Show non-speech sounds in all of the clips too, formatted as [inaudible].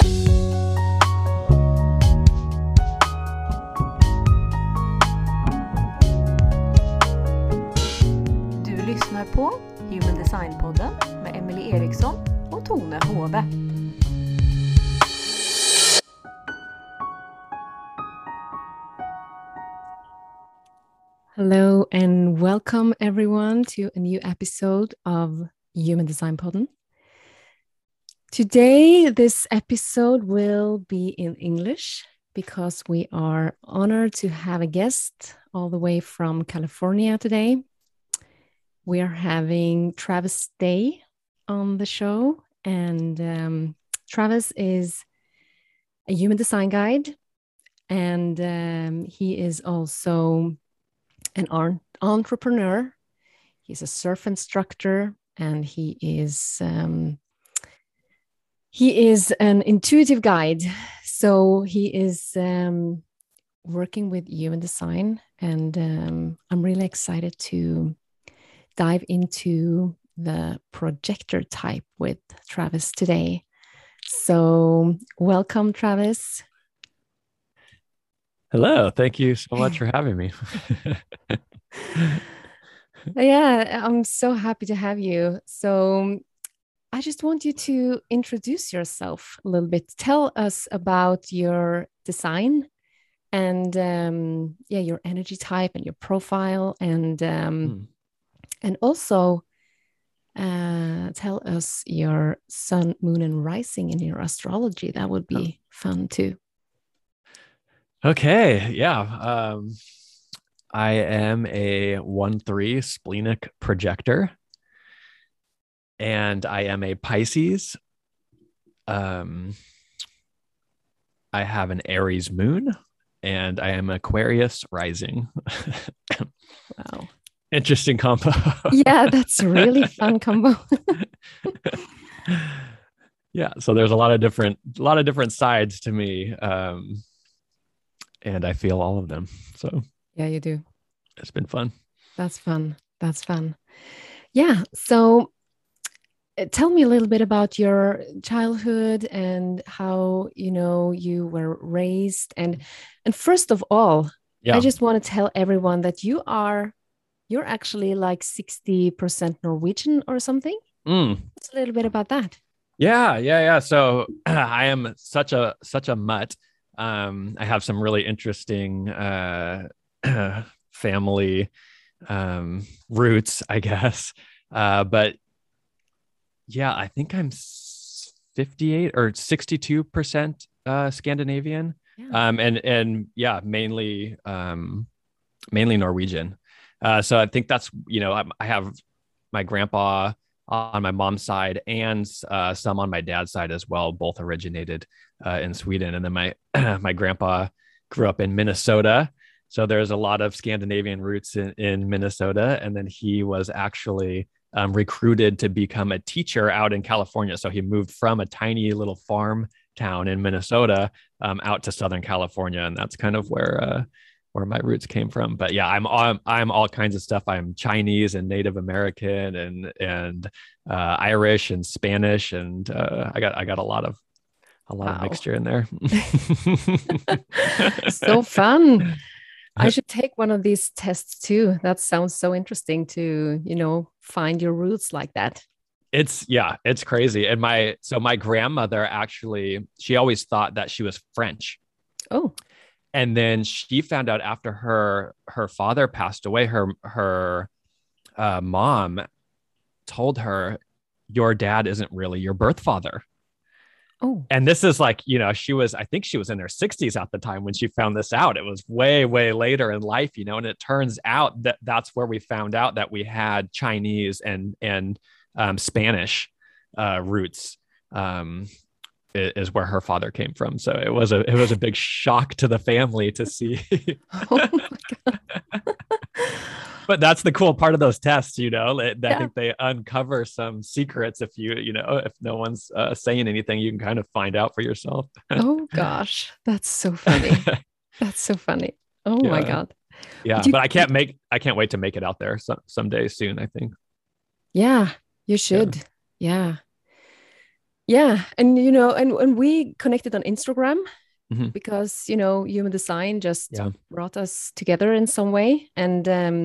Du lyssnar på Human Design-podden med Emily Eriksson och Tone Hove. Hello and welcome everyone to a new episode of Human Design Podden. Today, this episode will be in English because we are honored to have a guest all the way from California today. We are having Travis Day on the show, and um, Travis is a human design guide, and um, he is also an entrepreneur. He's a surf instructor, and he is um, he is an intuitive guide. So he is um, working with human design, and um, I'm really excited to dive into the projector type with Travis today. So, welcome, Travis. Hello. Thank you so much for having me. [laughs] [laughs] yeah, I'm so happy to have you. So, I just want you to introduce yourself a little bit. Tell us about your design and um, yeah, your energy type and your profile, and um, Hmm. and also uh, tell us your sun, moon, and rising in your astrology. That would be fun too. Okay. Yeah. Um, I am a 1 3 splenic projector, and I am a Pisces. Um, I have an Aries moon, and I am Aquarius rising. Wow. [laughs] Interesting combo. Yeah, that's a [laughs] really fun combo. [laughs] yeah so there's a lot of different a lot of different sides to me um and i feel all of them so yeah, you do. it's been fun That's fun. That's fun. Yeah. So tell me a little bit about your childhood and how, you know, you were raised and and first of all, yeah I just want to tell everyone that you are you're actually like 60% Norwegian or something. Mm. It's a little bit about that. yeah yeah yeah so [clears throat] i am such a such a mutt um i have some really interesting uh [clears throat] family um roots i guess uh but yeah i think i'm 58 or 62 percent uh scandinavian. Yeah. um and and yeah mainly um mainly norwegian. Uh so i think that's you know i, I have my grandpa on my mom's side and uh, some on my dad's side as well both originated uh, in sweden. And then my [clears throat] my grandpa grew up in minnesota. So there's a lot of scandinavian roots in, in minnesota. And then he was actually um, recruited to become a teacher out in california so he moved from a tiny little farm town in minnesota um, out to Southern California, and that's kind of where uh, where my roots came from. But yeah, I'm all, I'm all kinds of stuff. I'm Chinese and Native American and and uh, Irish and Spanish, and uh, I got I got a lot of a lot of mixture in there. [laughs] [laughs] so fun. I should take one of these tests too. That sounds so interesting to, you know, find your roots like that. it's yeah it's crazy. And my so my grandmother actually she always thought that she was french. Oh, and then she found out after her her father passed away her her uh, mom told her your dad isn't really your birth father oh, and this is like you know she was i think she was in her 60s at the time when she found this out. It was way way later in life you know and it turns out that that's where we found out that we had chinese and and um, spanish uh, roots um, is where her father came from. So it was a it was a big shock to the family to see. [laughs] Oh my God. [laughs] but that's the cool part of those tests you know i Yeah. think they uncover some secrets if you you know if no one's uh, saying anything you can kind of find out for yourself oh [laughs] gosh, that's so funny. That's so funny. Oh my God. yeah you- but i can't make i can't wait to make it out there some someday soon i think Yeah, you should. Yeah. yeah and you know and when we connected on instagram Mhm. because you know human design just Yeah. brought us together in some way and um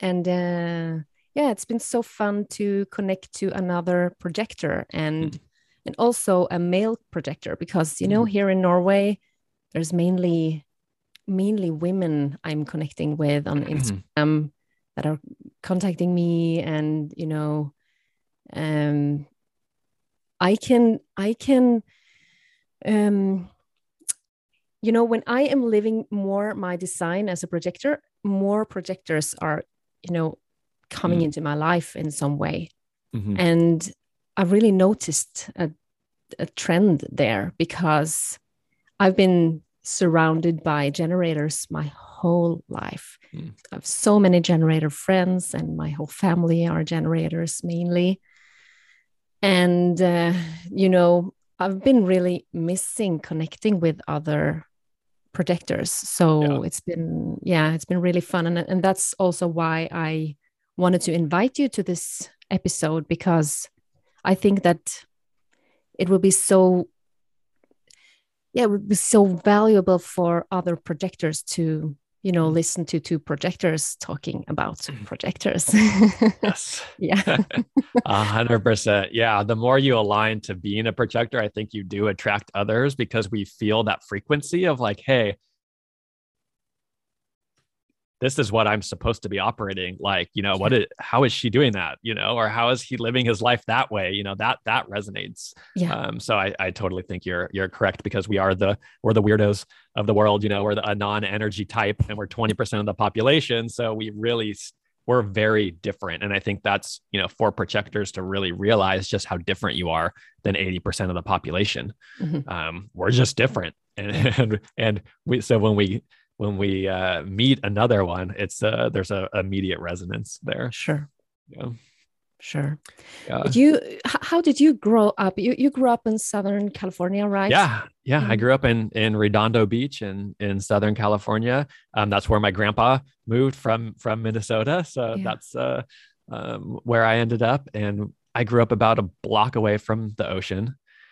and uh yeah it's been so fun to connect to another projector and Mm. and also a male projector because you know Mm-hmm. here in norway there's mainly mainly women i'm connecting with on Mm-hmm. instagram that are contacting me and you know um i can i can um you know when i am living more my design as a projector more projectors are you know coming Mm. into my life in some way Mhm. and i really noticed a, a trend there because i've been surrounded by generators my whole life Mm. i have so many generator friends and my whole family are generators mainly and uh, you know i've been really missing connecting with other projectors so Yeah. it's been yeah it's been really fun and, and that's also why i wanted to invite you to this episode because i think that it will be so yeah it would be so valuable for other projectors to you know mm-hmm. listen to two projectors talking about mm-hmm. projectors yes [laughs] yeah [laughs] A hundred percent. Yeah. The more you align to being a projector, I think you do attract others because we feel that frequency of like, hey, this is what I'm supposed to be operating like, you know, what is, how is she doing that? You know, or how is he living his life that way? You know, that that resonates. yeah Um, so I, I totally think you're you're correct because we are the we're the weirdos of the world. You know, we're the, a non-energy type, and we're twenty percent of the population. So we really we're very different, and I think that's you know for projectors to really realize just how different you are than eighty percent of the population. Mhm. Um, we're just different, and [laughs] and and we so when we when we uh, meet another one, it's uh, there's a immediate resonance there. sure Yeah. sure Yeah. Did you how did you grow up you, you grew up in southern california right Yeah, yeah. I Mhm. grew up in in Redondo Beach in in Southern California. Um, that's where my grandpa moved from from Minnesota. So Yeah. that's uh, um, where I ended up, and I grew up about a block away from the ocean.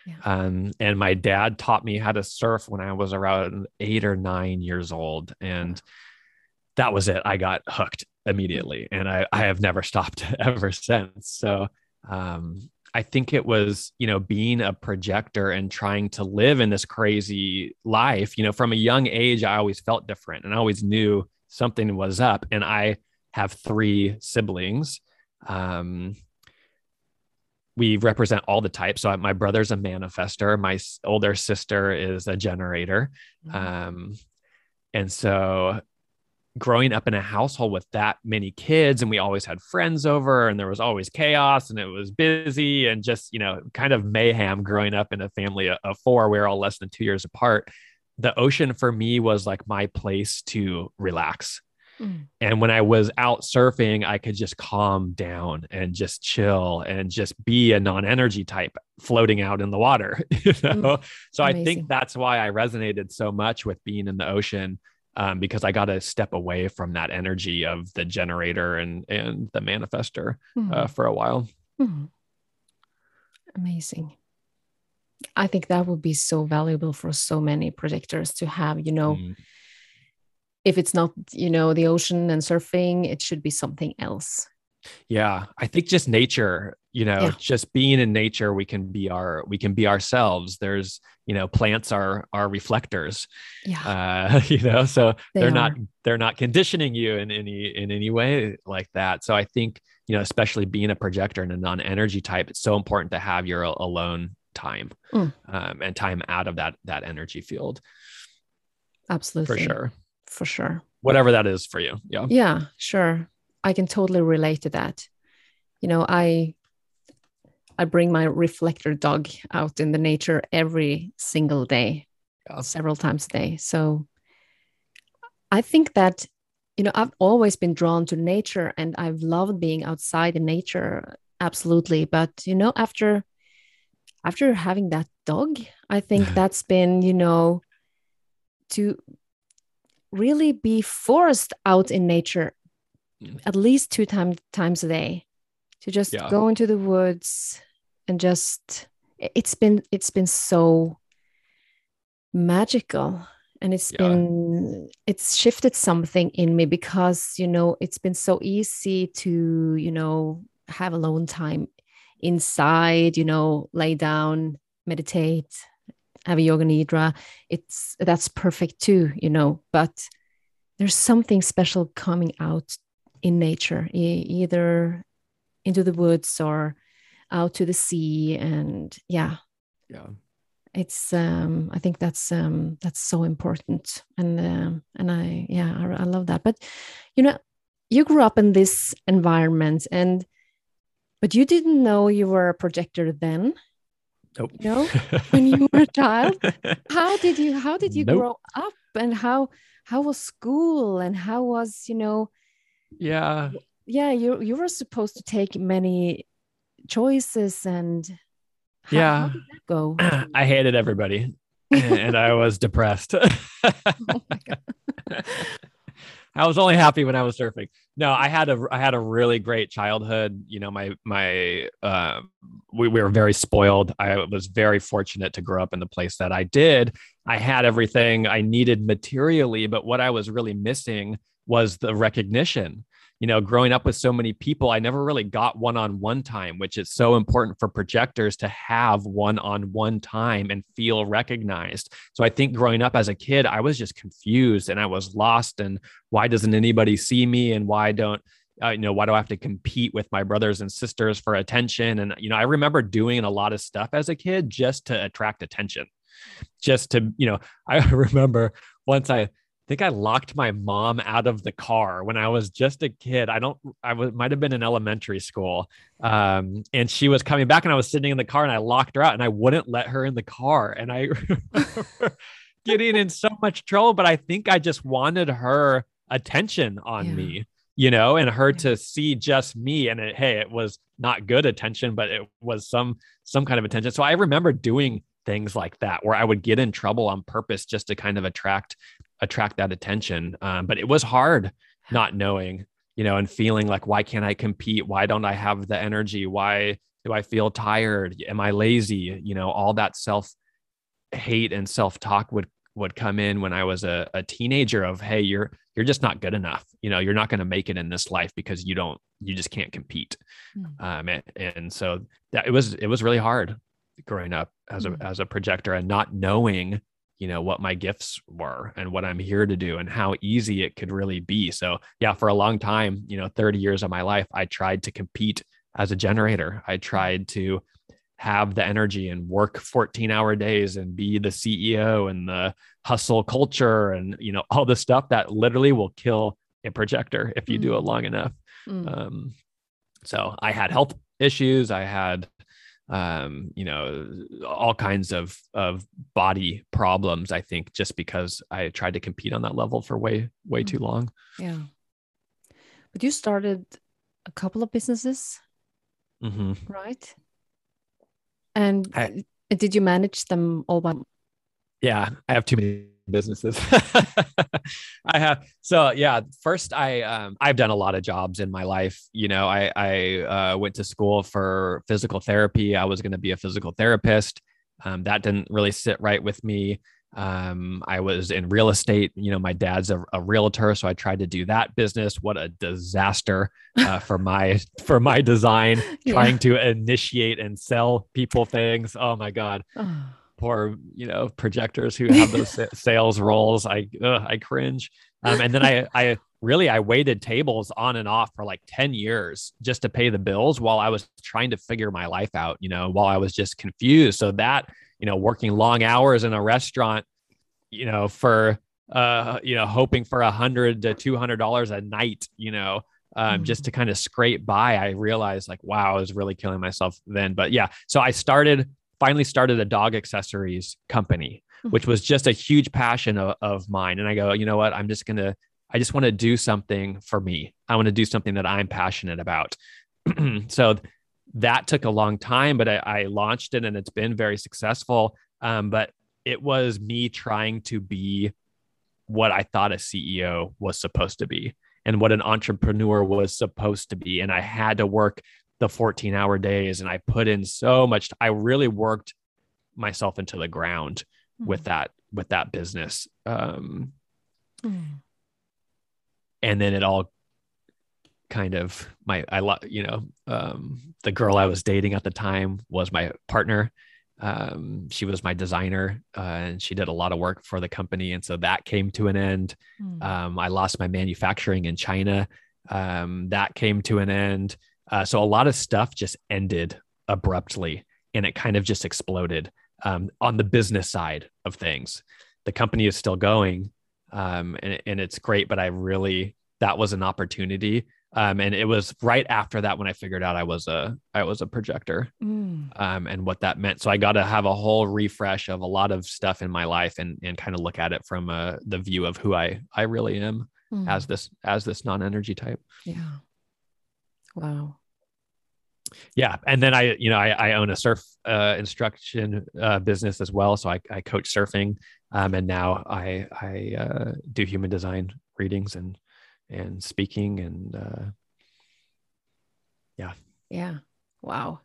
Yeah. Um, and my dad taught me how to surf when I was around eight or nine years old, and that was it. I got hooked immediately, and I I have never [laughs] stopped [laughs] ever since. So um, I think it was, you know, being a projector and trying to live in this crazy life. You know, from a young age, I always felt different and I always knew something was up. And I have three siblings. Um, we represent all the types. So my brother's a manifester. My older sister is a generator. Mhm. Um, and so growing up in a household with that many kids and we always had friends over and there was always chaos and it was busy and just you know kind of mayhem growing up in a family of of four we were all less than two years apart the ocean for me was like my place to relax Mm. and when i was out surfing i could just calm down and just chill and just be a non-energy type floating out in the water [laughs] you know so i think that's why i resonated so much with being in the ocean um, because I got to step away from that energy of the generator and and the manifester Mhm. uh, for a while. Mhm. Amazing. I think that would be so valuable for so many projectors to have, you know, Mm, if it's not, you know, the ocean and surfing, it should be something else. yeah, I think just nature, you know, Yeah. just being in nature, we can be our we can be ourselves. There's you know plants are are reflectors, Yeah. uh, [laughs] you know, so They they're not they're not conditioning you in any in any way like that. So I think you know, especially being a projector and a non-energy type, it's so important to have your alone time Mm. um, and time out of that that energy field Absolutely. for sure. For sure. whatever that is for you. Yeah. Yeah, sure. I can totally relate to that. You know, I I bring my reflector dog out in the nature every single day, several times a day. So I think that you know, I've always been drawn to nature and I've loved being outside in nature absolutely, but you know, after after having that dog, I think [laughs] that's been, you know, to really be forced out in nature Mm. at least two time, times a day to just Yeah. go into the woods and just it's been it's been so magical and it's Yeah. been it's shifted something in me because you know it's been so easy to you know have alone time inside you know lay down meditate have a yoga nidra it's that's perfect too you know but there's something special coming out in nature e- either into the woods or out to the sea and yeah. Yeah. it's um i think that's um that's so important and um and i yeah I, I love that. But you know you grew up in this environment and but you didn't know you were a projector then Nope. No? when you were a [laughs] child how did you how did you Nope. grow up and how how was school and how was you know yeah. yeah you you were supposed to take many choices and how, how Yeah. did that go [clears throat] I hated everybody [laughs] and I was depressed. [laughs] oh my god I was only happy when I was surfing. No, I had a I had a really great childhood. You know, my my uh, we, we were very spoiled. I was very fortunate to grow up in the place that I did. I had everything I needed materially, but what I was really missing was the recognition. You know, growing up with so many people, I never really got one-on-one time, which is so important for projectors to have one-on-one time and feel recognized. So I think growing up as a kid, I was just confused and I was lost and why doesn't anybody see me and why don't uh, you know why do i have to compete with my brothers and sisters for attention and you know i remember doing a lot of stuff as a kid just to attract attention just to you know [laughs] i remember once i think i locked my mom out of the car when i was just a kid i don't i was might have been in elementary school um, and she was coming back and i was sitting in the car and i locked her out and i wouldn't let her in the car and i [laughs] getting in so much trouble but i think i just wanted her attention on Yeah. me you know and her Yeah. to see just me and it, hey it was not good attention but it was some some kind of attention so i remember doing things like that where i would get in trouble on purpose just to kind of attract attract that attention um, but it was hard not knowing you know and feeling like why can't i compete? Why don't i have the energy? Why do i feel tired? Am i lazy? You know all that self hate and self talk would would come in when I was a, a teenager of hey you're you're just not good enough. You know you're not going to make it in this life because you don't you just can't compete. Mm. um and, and so that it was it was really hard growing up as a Mm. as a projector and not knowing you know what my gifts were and what I'm here to do and how easy it could really be so yeah for a long time you know 30 years of my life I tried to compete as a generator I tried to have the energy and work 14 hour days and be the CEO and the hustle culture and you know all the stuff that literally will kill a projector if you do it long enough. Mm. Um, so I had health issues. I had um, you know all kinds of of body problems. I think just because I tried to compete on that level for way way too long. Yeah. But you started a couple of businesses, hmm right? And I- did you manage them all by Yeah, I have too many businesses. [laughs] I have so yeah. First, I um, I've done a lot of jobs in my life. You know, I I uh, went to school for physical therapy. I was going to be a physical therapist. Um, that didn't really sit right with me. Um, I was in real estate. You know, my dad's a, a realtor, so I tried to do that business. What a disaster uh, [laughs] for my for my design. Yeah. Trying to initiate and sell people things. Oh my god Oh, poor you know projectors who have those [laughs] sales roles. I ugh, i cringe. Um, and then i i really i waited tables on and off for like 10 years just to pay the bills while i was trying to figure my life out you know while i was just confused. So that you know working long hours in a restaurant you know for uh you know hoping for a hundred to two hundred dollars a night you know um, just to kind of scrape by i realized like wow i was really killing myself then. But yeah so i started finally started a dog accessories company, Mhm. which was just a huge passion of, of mine. And I go, you know what? I'm just going to, I just want to do something for me. I want to do something that I'm passionate about. [clears throat] so that took a long time, but I, I launched it and it's been very successful. Um, but it was me trying to be what I thought a CEO was supposed to be and what an entrepreneur was supposed to be. And I had to work the 14 hour days and I put in so much. I really worked myself into the ground with that with that business. Um, Mm. and then it all kind of my I love you know um, the girl I was dating at the time was my partner. Um, she was my designer, uh, and she did a lot of work for the company, and so that came to an end. Mm. Um, I lost my manufacturing in China. Um, that came to an end. Uh, so a lot of stuff just ended abruptly, and it kind of just exploded um, on the business side of things. The company is still going, um, and and it's great. But I really that was an opportunity, um, and it was right after that when I figured out I was a I was a projector, Mm. um, and what that meant. So I got to have a whole refresh of a lot of stuff in my life, and and kind of look at it from uh, the view of who I I really am Mm. as this as this non-energy type. yeah. Wow. Yeah, and then I you know I, I own a surf uh, instruction uh, business as well, so I, I coach surfing, um, and now I I uh, do human design readings and and speaking and uh, Yeah. Yeah. Wow.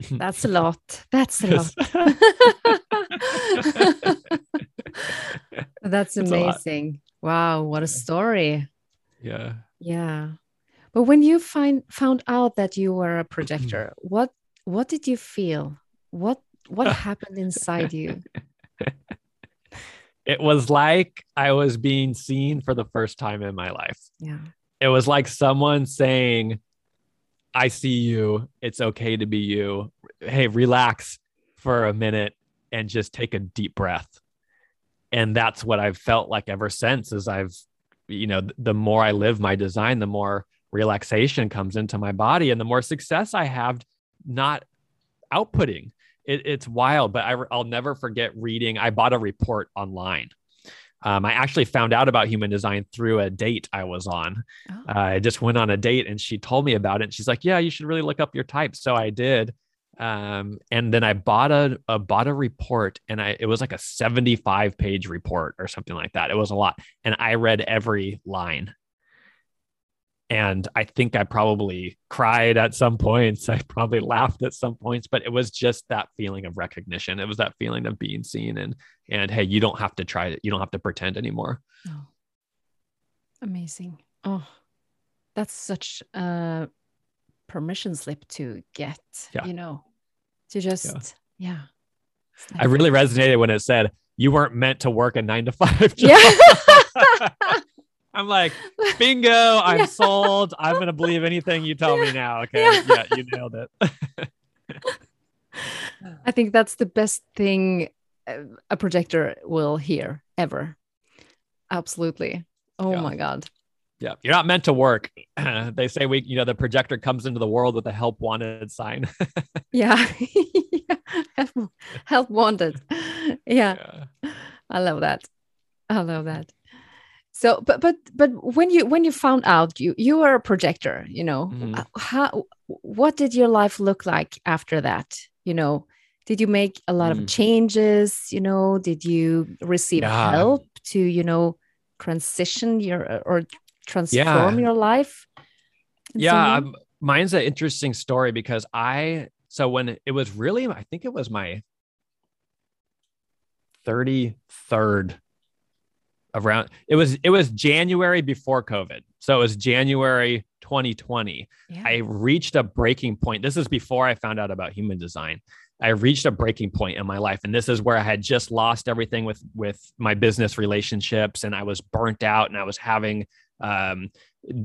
[laughs] That's a lot. That's a lot. [laughs] That's It's a lot. amazing. Wow, what a story. yeah. Yeah. But when you find found out that you were a mm-hmm. projector, what what did you feel? What what [laughs] happened inside you? It was like I was being seen for the first time in my life. Yeah. It was like someone saying, I see you. It's okay to be you. Hey, relax for a minute and just take a deep breath. And that's what I've felt like ever since as I've, you know, the more I live my design, the more relaxation comes into my body and the more success I have not outputting. It, it's wild, but I, I'll never forget reading. I bought a report online. Um, I actually found out about human design through a date I was on. Oh. Uh, I just went on a date and she told me about it. And she's like, "Yeah, you should really look up your type." So I did, um, and then I bought a, a bought a report, and I it was like a seventy five page report or something like that. It was a lot, and I read every line. And I think I probably cried at some points. [laughs] I probably laughed at some points, but it was just that feeling of recognition. It was that feeling of being seen and and hey, you don't have to try it. You don't have to pretend anymore. Oh. Amazing. Oh, that's such a permission slip to get, Yeah. you know, to just, yeah. It's I really resonated when it said you weren't meant to work a nine to five. [laughs] job." yeah. [laughs] I'm like, [laughs] bingo, I'm Yeah. sold. I'm gonna believe anything you tell me now. Okay. Yeah. Yeah, you nailed it. [laughs] I think that's the best thing uh, a projector will hear ever. Absolutely. Oh Yeah. my God. yeah. You're not meant to work. [clears throat] they say we, you know, the projector comes into the world with a help wanted sign. [laughs] Yeah. help, help wanted. Yeah. yeah. I love that. I love that. So, but but but when you when you found out you you were a projector, you know, Mhm. uh, how what did your life look like after that? You know, did you make a lot Mm. of changes? You know, did you receive Yeah. help to you know transition your or transform Yeah. your life? yeah um, mine's an interesting story because i so when it was really i think it was my 33rd around it was it was january before covid. So it was january 2020 yeah. i reached a breaking point. This is before i found out about human design. I reached a breaking point in my life and this is where i had just lost everything with with my business relationships and i was burnt out and i was having um,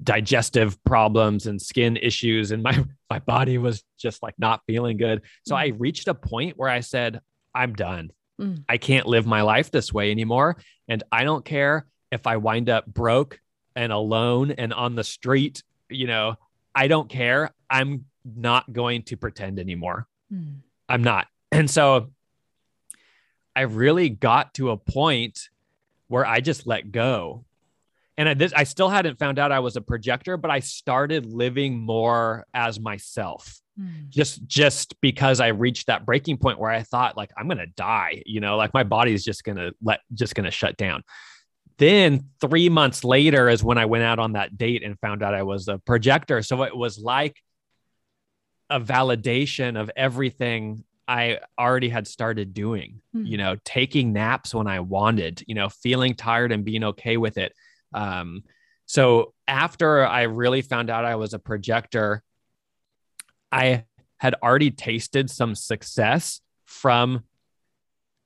digestive problems and skin issues and my [laughs] my body was just like not feeling good. So i reached a point where i said i'm done. Mm. i can't live my life this way anymore and i don't care if i wind up broke and alone and on the street you know i don't care i'm not going to pretend anymore Mm. I'm not. And so I really got to a point where I just let go. And I, this, I still hadn't found out I was a projector, but I started living more as myself Mm. just just because I reached that breaking point where I thought like I'm gonna die, you know, like my body's just gonna let just gonna shut down. Then three months later is when I went out on that date and found out I was a projector. So it was like a validation of everything I already had started doing, Mhm. you know, taking naps when I wanted, you know, feeling tired and being okay with it. Um, so after I really found out I was a projector, I had already tasted some success from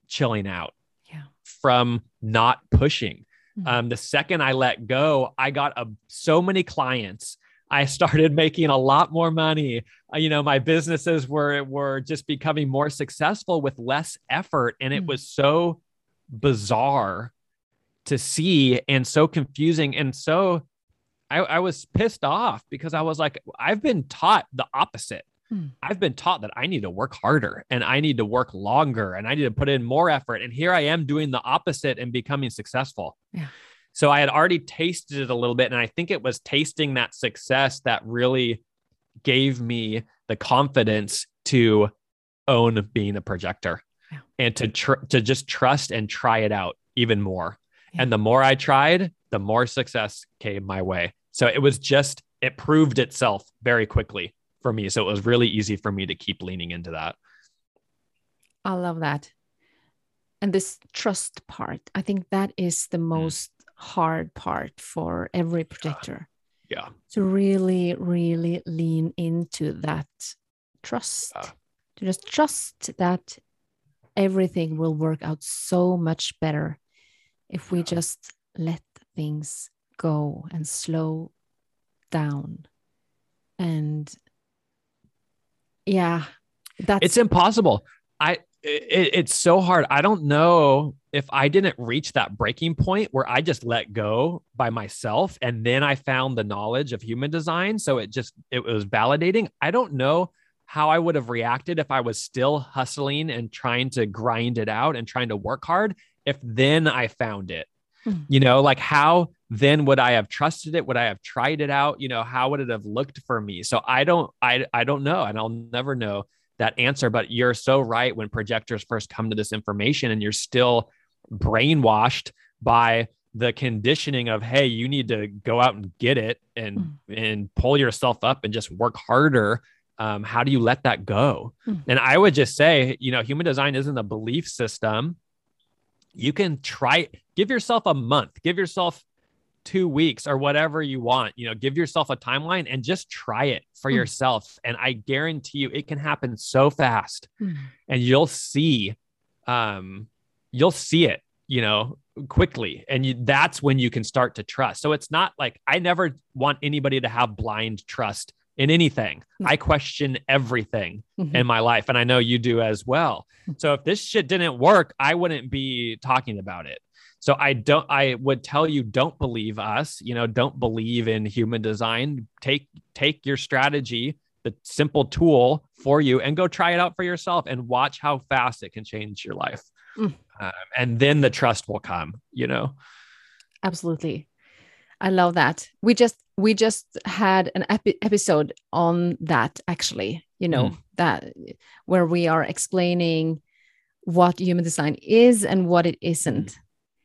chilling out, Yeah. from not pushing. Mhm. Um, the second I let go, I got a, so many clients. I started [laughs] making a lot more money. Uh, you know, my businesses were were just becoming more successful with less effort, and it Mm. was so bizarre to see and so confusing and so I, I was pissed off because I was like, I've been taught the opposite. Hmm. I've been taught that I need to work harder and I need to work longer and I need to put in more effort. And here I am doing the opposite and becoming successful. Yeah. So I had already tasted it a little bit. And I think it was tasting that success that really gave me the confidence to own being a projector Yeah. and to tr- to just trust and try it out even more. Yeah. And the more I tried, the more success came my way. So it was just it proved itself very quickly for me. So it was really easy for me to keep leaning into that. I love that. And this trust part, I think that is the mm. most hard part for every [sighs] projector Yeah. to really, really lean into that trust, Yeah. to just trust that everything will work out so much better if we Yeah. just let things go and slow down. And yeah, that's It's impossible. I it, it's so hard. I don't know if I didn't reach that breaking point where I just let go by myself and then I found the knowledge of human design so it just it was validating. I don't know how I would have reacted if I was still hustling and trying to grind it out and trying to work hard if then I found it. Hmm. You know, like how then would I have trusted it? Would I have tried it out? You know, how would it have looked for me? So I don't I I don't know and I'll never know that answer but you're so right when projectors first come to this information and you're still brainwashed by the conditioning of hey you need to go out and get it and and pull yourself up and just work harder um, how do you let that go Mm. and i would just say you know human design isn't a belief system you can try give yourself a month give yourself two weeks or whatever you want you know give yourself a timeline and just try it for Mm. yourself and i guarantee you it can happen so fast Mm. and you'll see um you'll see it you know quickly and you, that's when you can start to trust so it's not like i never want anybody to have blind trust in anything Mm. i question everything Mhm. in my life and i know you do as well so if this shit didn't work i wouldn't be talking about it so i don't i would tell you don't believe us you know don't believe in human design take take your strategy the simple tool for you and go try it out for yourself and watch how fast it can change your life Mm. um, and then the trust will come you know absolutely i love that we just we just had an epi- episode on that actually you know Mm. that where we are explaining what human design is and what it isn't Mm.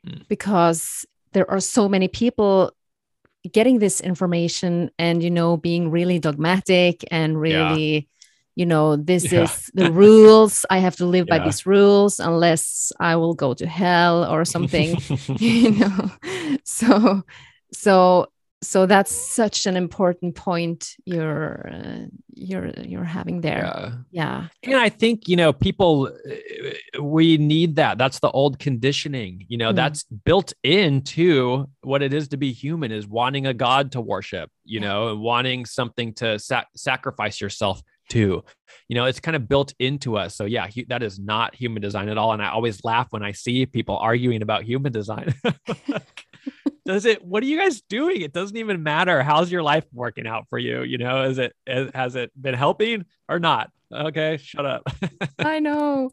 Mm. because there are so many people getting this information and you know being really dogmatic and really you know this Yeah. is the [laughs] rules. I have to live by these rules unless i will go to hell or [laughs] something [laughs] you know? So so so that's such an important point you're uh, you're you're having there yeah yeah and I think you know people uh, we need that. That's the old conditioning. You know, Mm. that's built into what it is to be human is wanting a god to worship. You Yeah. know, and wanting something to sa- sacrifice yourself to. You know, it's kind of built into us. So yeah, that is not human design at all. And I always laugh when I see people arguing about human design. [laughs] Does it? What are you guys doing? It doesn't even matter. How's your life working out for you? You know, is it has it been helping or not? Okay, shut up. [laughs] i know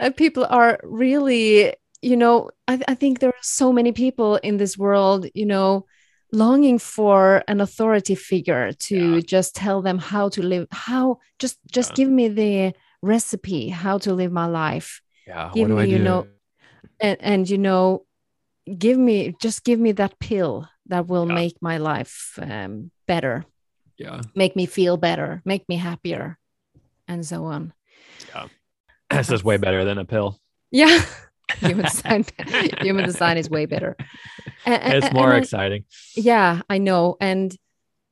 Uh, people are really you know I, I think there are so many people in this world you know longing for an authority figure to Yeah. just tell them how to live how just just Yeah. give me the recipe how to live my life Yeah. Give me, you know, and and you know give me just give me that pill that will Yeah. make my life um, better Yeah. make me feel better make me happier and so on yeah [clears throat] This is way better than a pill. yeah [laughs] human design human design is way better A- a- It's more and I- exciting. yeah i know and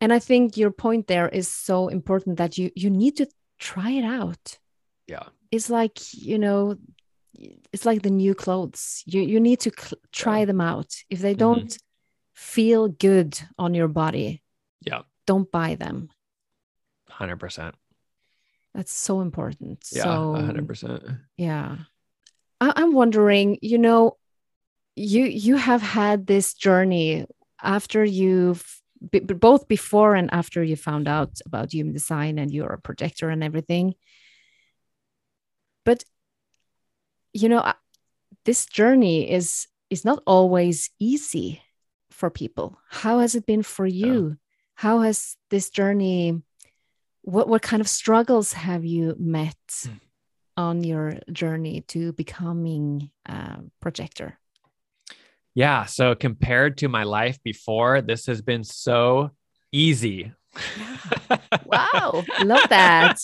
and i think your point there is so important that you you need to try it out Yeah. it's like you know it's like the new clothes you you need to try them out if they Mhm. don't feel good on your body Yeah. don't buy them 100%. that's so important Yeah. so 100%. yeah I- i'm wondering you know you you have had this journey after you've both before and after you found out about human design and you're a projector and everything but you know I- this journey is is not always easy for people how has it been for you how has this journey what what kind of struggles have you met Hmm. on your journey to becoming a projector Yeah. So compared to my life before, this has been so easy. [laughs] wow love that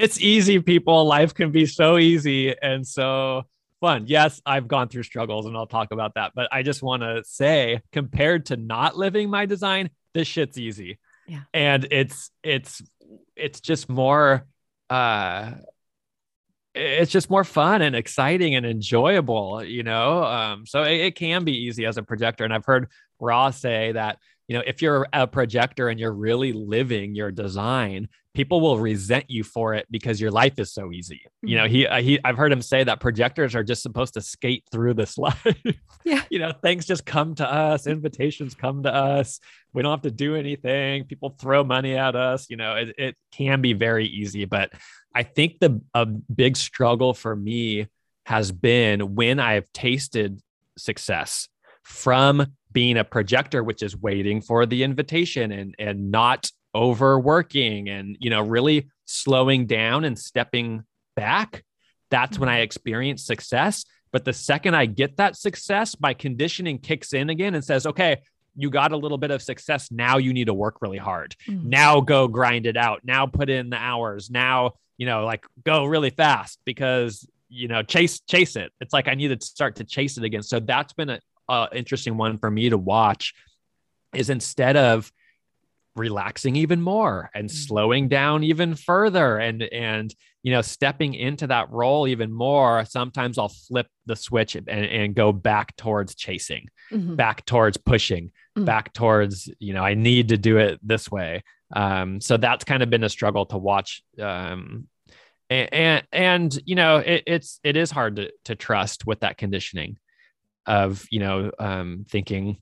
it's easy, people. Life can be so easy and so fun. Yes, I've gone through struggles and I'll talk about that. But I just want to say, compared to not living my design, this shit's easy. Yeah. And it's it's it's just more uh it's just more fun and exciting and enjoyable, you know. Um, so it, it can be easy as a projector. And I've heard Ra say that, you know, if you're a projector and you're really living your design, people will resent you for it because your life is so easy. You know, he uh, he I've heard him say that projectors are just supposed to skate through this [laughs] life. Yeah. you know, things just come to us, invitations come to us. We don't have to do anything. People throw money at us. You know, it, it can be very easy, but I think the a big struggle for me has been when I've tasted success from being a projector, which is waiting for the invitation and and not overworking and you know really slowing down and stepping back. That's when I experience success. But the second I get that success, my conditioning kicks in again and says, okay, you got a little bit of success. Now you need to work really hard Mm. now go grind it out now put in the hours now you know like go really fast because you know chase chase it it's like i need to start to chase it again so that's been a, a interesting one for me to watch is instead of relaxing even more and Mm. slowing down even further and and you know stepping into that role even more sometimes i'll flip the switch and, and go back towards chasing Mhm. back towards pushing Mm. back towards you know i need to do it this way um so that's kind of been a struggle to watch um and and, and you know it, it's it is hard to, to trust with that conditioning of you know um thinking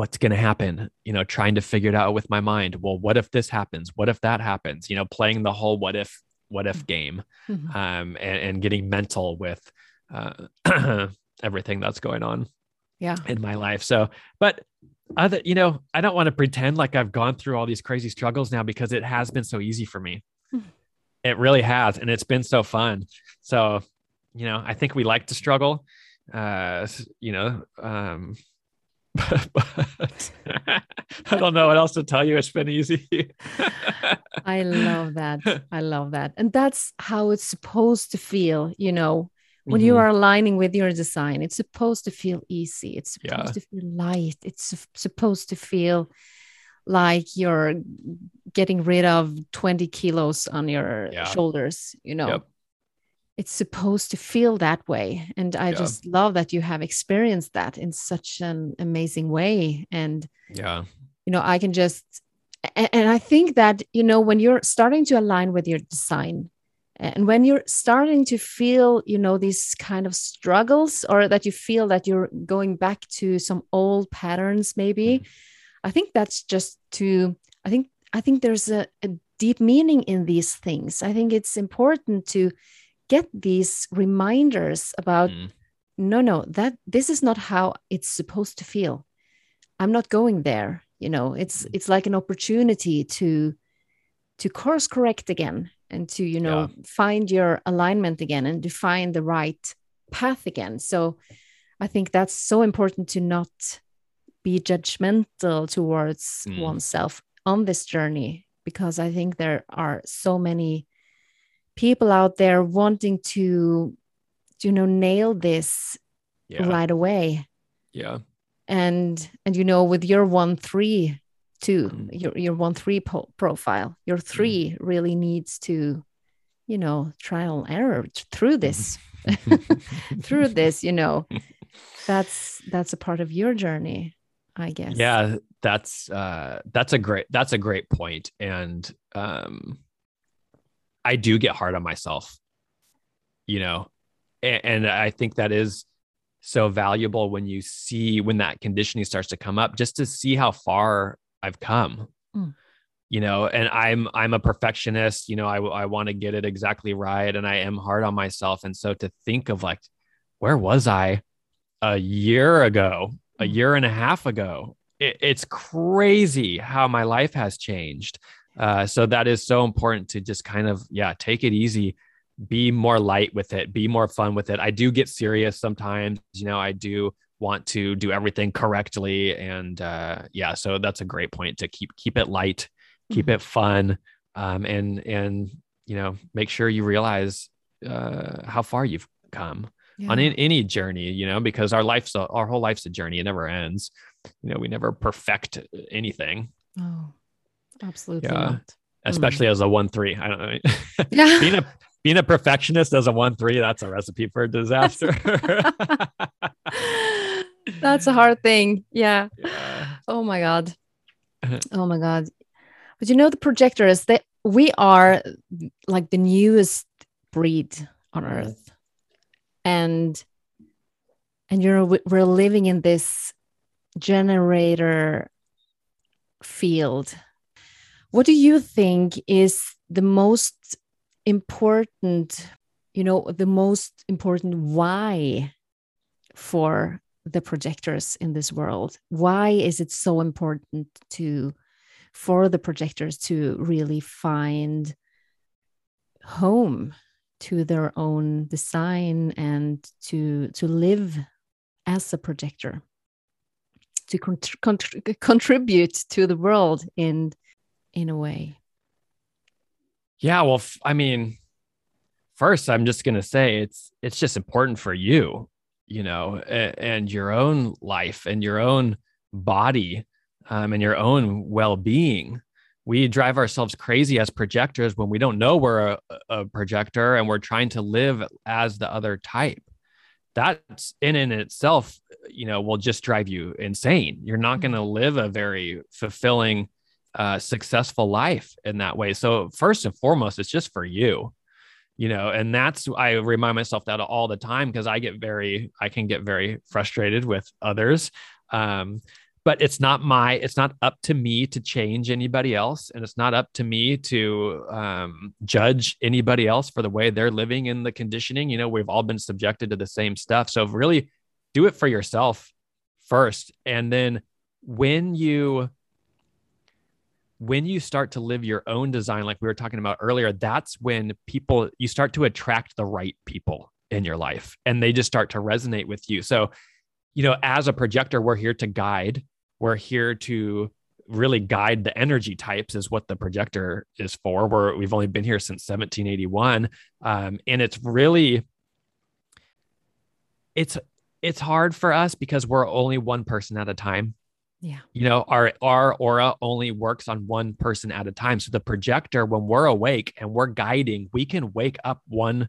what's going to happen you know trying to figure it out with my mind well what if this happens what if that happens you know playing the whole what if what if game Mhm. um and, and getting mental with uh [clears throat] everything that's going on yeah in my life. So, but other, you know, I don't want to pretend like I've gone through all these crazy struggles now because it has been so easy for me. Mhm. It really has, and it's been so fun. So, you know, I think we like to struggle. Uh, you know, um, but [laughs] I don't know what else to tell you. It's been easy. I love that. I love that. And that's how it's supposed to feel, you know, when you Mhm. are aligning with your design. It's supposed to feel easy. It's Yeah. supposed to feel light. It's sup- supposed to feel like you're getting rid of 20 kilos on your Yeah. shoulders, you know. Yep. It's supposed to feel that way. And I Yeah. just love that you have experienced that in such an amazing way. And yeah. you know i can just and, and i think that you know when you're starting to align with your design and when you're starting to feel you know these kind of struggles or that you feel that you're going back to some old patterns maybe mm-hmm. i think that's just to i think i think there's a, a deep meaning in these things i think it's important to get these reminders about Mm. no no that this is not how it's supposed to feel. I'm not going there you know? It's it's like an opportunity to to course correct again and to you know find your alignment again and define the right path again. So i think that's so important to not be judgmental towards Mm. oneself on this journey because I think there are so many people out there wanting to, you know, nail this Yeah. right away. Yeah. And and you know, with your one three two, Mm. your your one three po- profile, your three really needs to, you know, trial and error through this, [laughs] through this, you know. [laughs] That's that's a part of your journey, I guess. Yeah, that's uh that's a great that's a great. And um I do get hard on myself, you know, and, and I think that is so valuable when you see when that conditioning starts to come up, just to see how far I've come. Mm. You know, and I'm I'm a perfectionist. You know, I I want to get it exactly right, and I am hard on myself. And so to think of like, where was I a year ago, a Mm. year and a half ago? It, it's crazy how my life has changed. Uh, so that is so important to just kind of yeah take it easy. Be more light with it. Be more fun with it. I do get serious sometimes. You know i do want to do everything correctly. And uh yeah so that's a great point to keep keep it light keep Mhm. it fun um and and you know make sure you realize uh how far you've come on Yeah. in, any journey you know because our life's a, our whole life's a journey. It never ends. You know we never perfect anything. Oh, absolutely Yeah. not. especially as a one three i don't know Yeah. [laughs] [laughs] being a being a perfectionist as a one three that's a recipe for disaster That's a [laughs] hard thing. Yeah. yeah. Oh my god. Oh my god. But you know the projectors that we are like the newest breed on Mhm. earth. And and you're we- we're living in this generator field. What do you think is the most important, you know, the most important why for the projectors in this world? Why is it so important to for the projectors to really find home to their own design and to to live as a projector to contr- contr- contribute to the world in in a way Yeah, well, I mean, first, I'm just gonna say it's it's just important for you, you know, and, and your own life and your own body, um, and your own well-being. We drive ourselves crazy as projectors when we don't know we're a, a projector and we're trying to live as the other type. That's in and itself, you know, will just drive you insane. You're not going to live a very fulfilling uh, successful life in that way. So first and foremost, it's just for you, you know, and that's I remind myself that all the time because I get very I can get very frustrated with others. Um, but it's not my it's not up to me to change anybody else and it's not up to me to um, judge anybody else for the way they're living in the conditioning you know we've all been subjected to the same stuff so really do it for yourself first and then when you when you start to live your own design like we were talking about earlier that's when people you start to attract the right people in your life and they just start to resonate with you. So you know as a projector we're here to guide. We're here to really guide the energy types is what the projector is for. We've only been here since 1781 um, and it's really it's it's hard for us because we're only one person at a time yeah. You know our our aura only works on one person at a time. So the projector when we're awake and we're guiding we can wake up one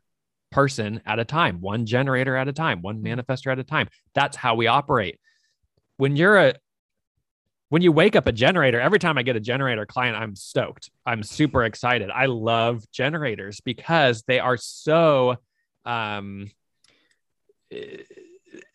person at a time one generator at a time one manifestor at a time. That's how we operate. When you're a when you wake up a generator every time i get a generator client i'm stoked. I'm super excited. I love generators because they are so um eh,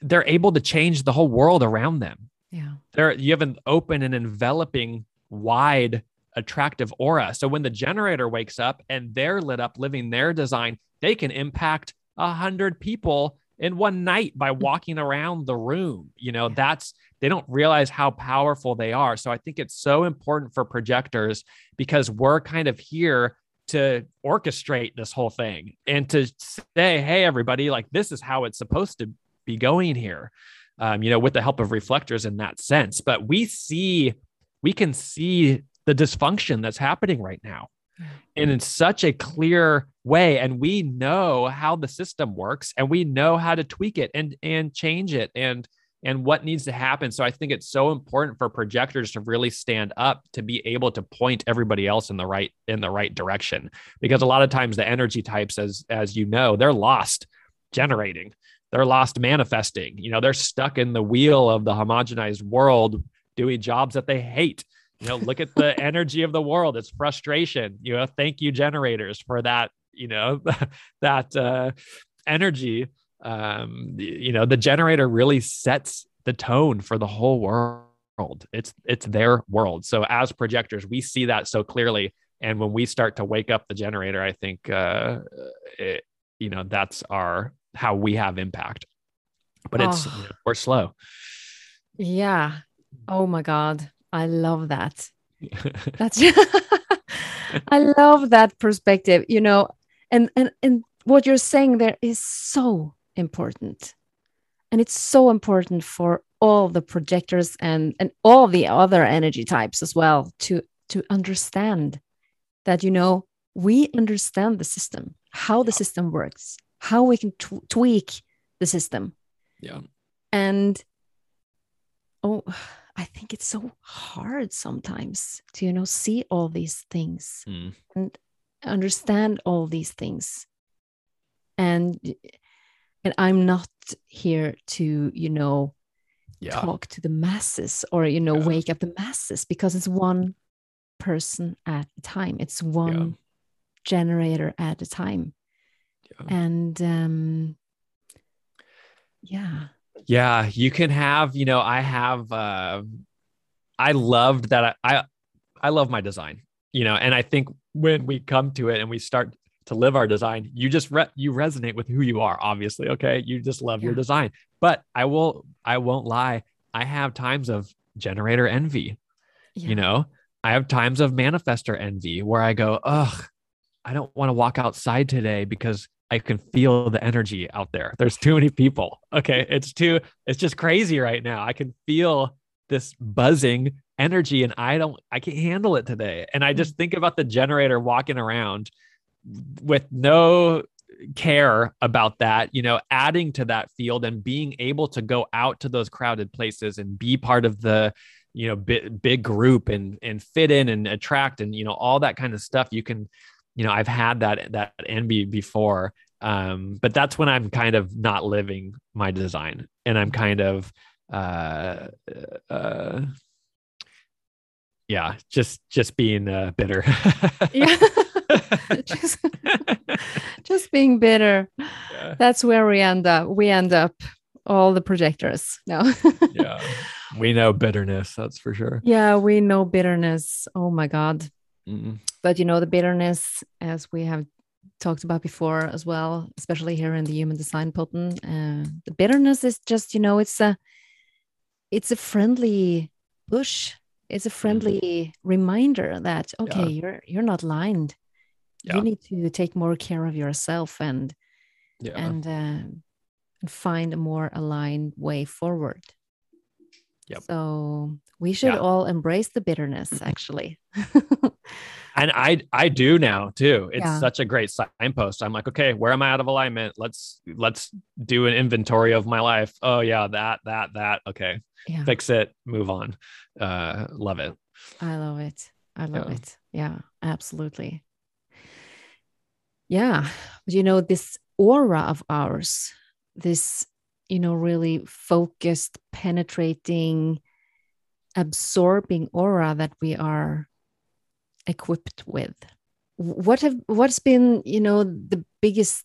they're able to change the whole world around them yeah. There you have an open and enveloping wide attractive aura. So when the generator wakes up and they're lit up living their design they can impact a hundred people in one night by mm. walking around the room. You know Yeah. that's they don't realize how powerful they are. So i think it's so important for projectors because we're kind of here to orchestrate this whole thing and to say hey everybody like this is how it's supposed to be going here um, you know, with the help of reflectors in that sense. But we see, we can see the dysfunction that's happening right now. And in such a clear way. And we know how the system works and we know how to tweak it and and change it and and what needs to happen. So I think it's so important for projectors to really stand up to be able to point everybody else in the right in the right direction. Because a lot of times the energy types, as as you know, they're lost generating they're lost manifesting. You know, they're stuck in the wheel of the homogenized world doing jobs that they hate. You know, look at the [laughs] energy of the world. It's frustration. You know, thank you generators for that, you know, [laughs] that uh, energy. Um, you know, the generator really sets the tone for the whole world. It's it's their world. So as projectors, we see that so clearly. And when we start to wake up the generator, I think uh, it, you know that's our how we have impact. But it's Oh. we're slow. Yeah. Oh my God. I love that. [laughs] That's [laughs] I love that perspective, you know, and and and what you're saying there is so important. And it's so important for all the projectors and and all the other energy types as well to to understand that you know we understand the system, how the system works, how we can tw- tweak the system yeah. and oh i think it's so hard sometimes to you know see all these things Mm. and understand all these things and and i'm not here to you know Yeah. talk to the masses or you know Yeah. wake up the masses because it's one person at a time it's one generator at a time Yeah. and um yeah Yeah, you can have, you know, I have uh I loved that I I, I love my design, you know, and I think when we come to it and we start to live our design, you just re- you resonate with who you are, obviously, okay? You just love your design. But I will I won't lie, I have times of generator envy, yeah you know. I have times of manifestor envy where I go, "Ugh, I don't want to walk outside today because I can feel the energy out there. There's too many people. Okay. It's too, it's just crazy right now. I can feel this buzzing energy and I don't, I can't handle it today. And I just think about the generator walking around with no care about that, you know, adding to that field and being able to go out to those crowded places and be part of the, you know, big, big group and, and fit in and attract and, you know, all that kind of stuff. You can, you know i've had that that envy before um but that's when i'm kind of not living my design and i'm kind of uh uh yeah just just being uh bitter. Yeah [laughs] just, just being bitter. Yeah, that's where we end up. We end up all the projectors. No. Yeah. We know bitterness that's for sure. Yeah we know bitterness. Oh my god Mm, but you know the bitterness as we have talked about before as well especially here in the human design potent uh, the bitterness is just you know it's a it's a friendly push. It's a friendly reminder that okay Yeah. you're you're not lined. Yeah. you need to take more care of yourself and yeah. and uh, and find a more aligned way forward Yep. so we should Yeah. all embrace the bitterness actually [laughs] and i i do now too it's Yeah. such a great signpost i'm like okay where am i out of alignment let's let's do an inventory of my life oh yeah that that that okay yeah fix it move on uh love it I love it. I love it. Yeah, absolutely. Yeah. But you know, this aura of ours, this, you know, really focused, penetrating, absorbing aura that we are equipped with. What have what's been, you know, the biggest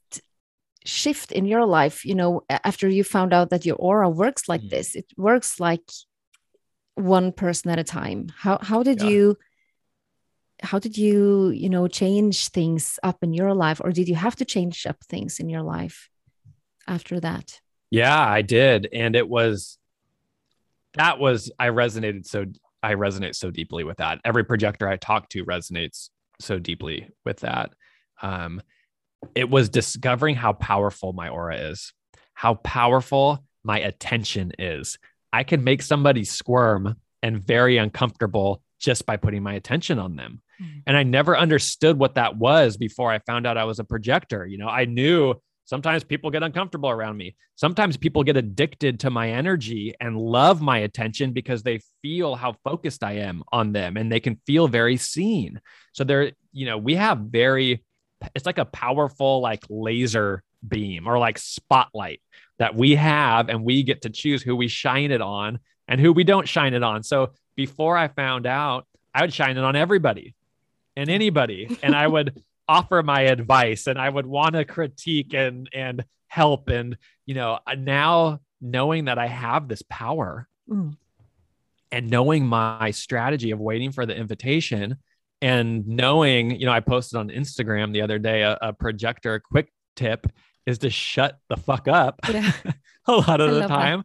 shift in your life, you know, after you found out that your aura works like Mm. this? It works like one person at a time how how did Yeah. you how did you you know change things up in your life or did you have to change up things in your life after that Yeah, I did. And it was that was I resonated so I resonate so deeply with that. Every projector I talk to resonates so deeply with that. Um it was discovering how powerful my aura is, how powerful my attention is. I can make somebody squirm and very uncomfortable just by putting my attention on them. Mm. And I never understood what that was before I found out I was a projector. You know, I knew sometimes people get uncomfortable around me. Sometimes people get addicted to my energy and love my attention because they feel how focused I am on them and they can feel very seen. So they're, you know, we have very, it's like a powerful, like laser beam or like spotlight that we have and we get to choose who we shine it on and who we don't shine it on. So before I found out, I would shine it on everybody and anybody and I would [laughs] offer my advice and I would want to critique and and help and you know now knowing that I have this power Mm. and knowing my strategy of waiting for the invitation and knowing you know I posted on Instagram the other day a, a projector quick tip is to shut the fuck up Yeah. [laughs] a lot of I the love that. time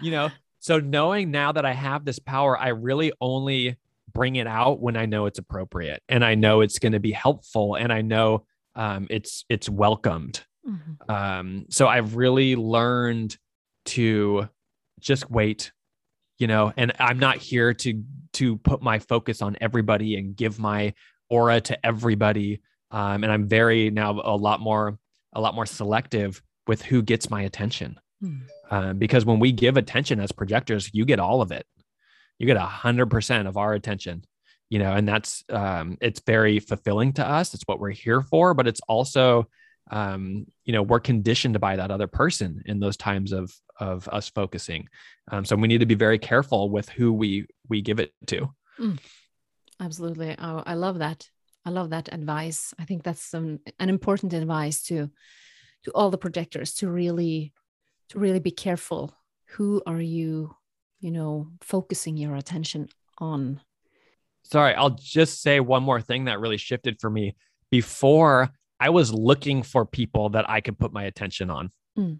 you know so knowing now that i have this power i really only bring it out when i know it's appropriate and i know it's going to be helpful and i know um, it's it's welcomed Mhm. um, so i've really learned to just wait you know and i'm not here to to put my focus on everybody and give my aura to everybody um, and i'm very now a lot more a lot more selective with who gets my attention Mm. um, because when we give attention as projectors you get all of it you get a hundred percent of our attention you know and that's um, it's very fulfilling to us it's what we're here for but it's also um, you know we're conditioned by that other person in those times of of us focusing um, so we need to be very careful with who we we give it to Absolutely. I, I love that. I love that advice. I think that's some an important advice to to all the projectors to really to really be careful. Who are you, you know, focusing your attention on? sorry i'll just say one more thing that really shifted for me before i was looking for people that i could put my attention on Mm.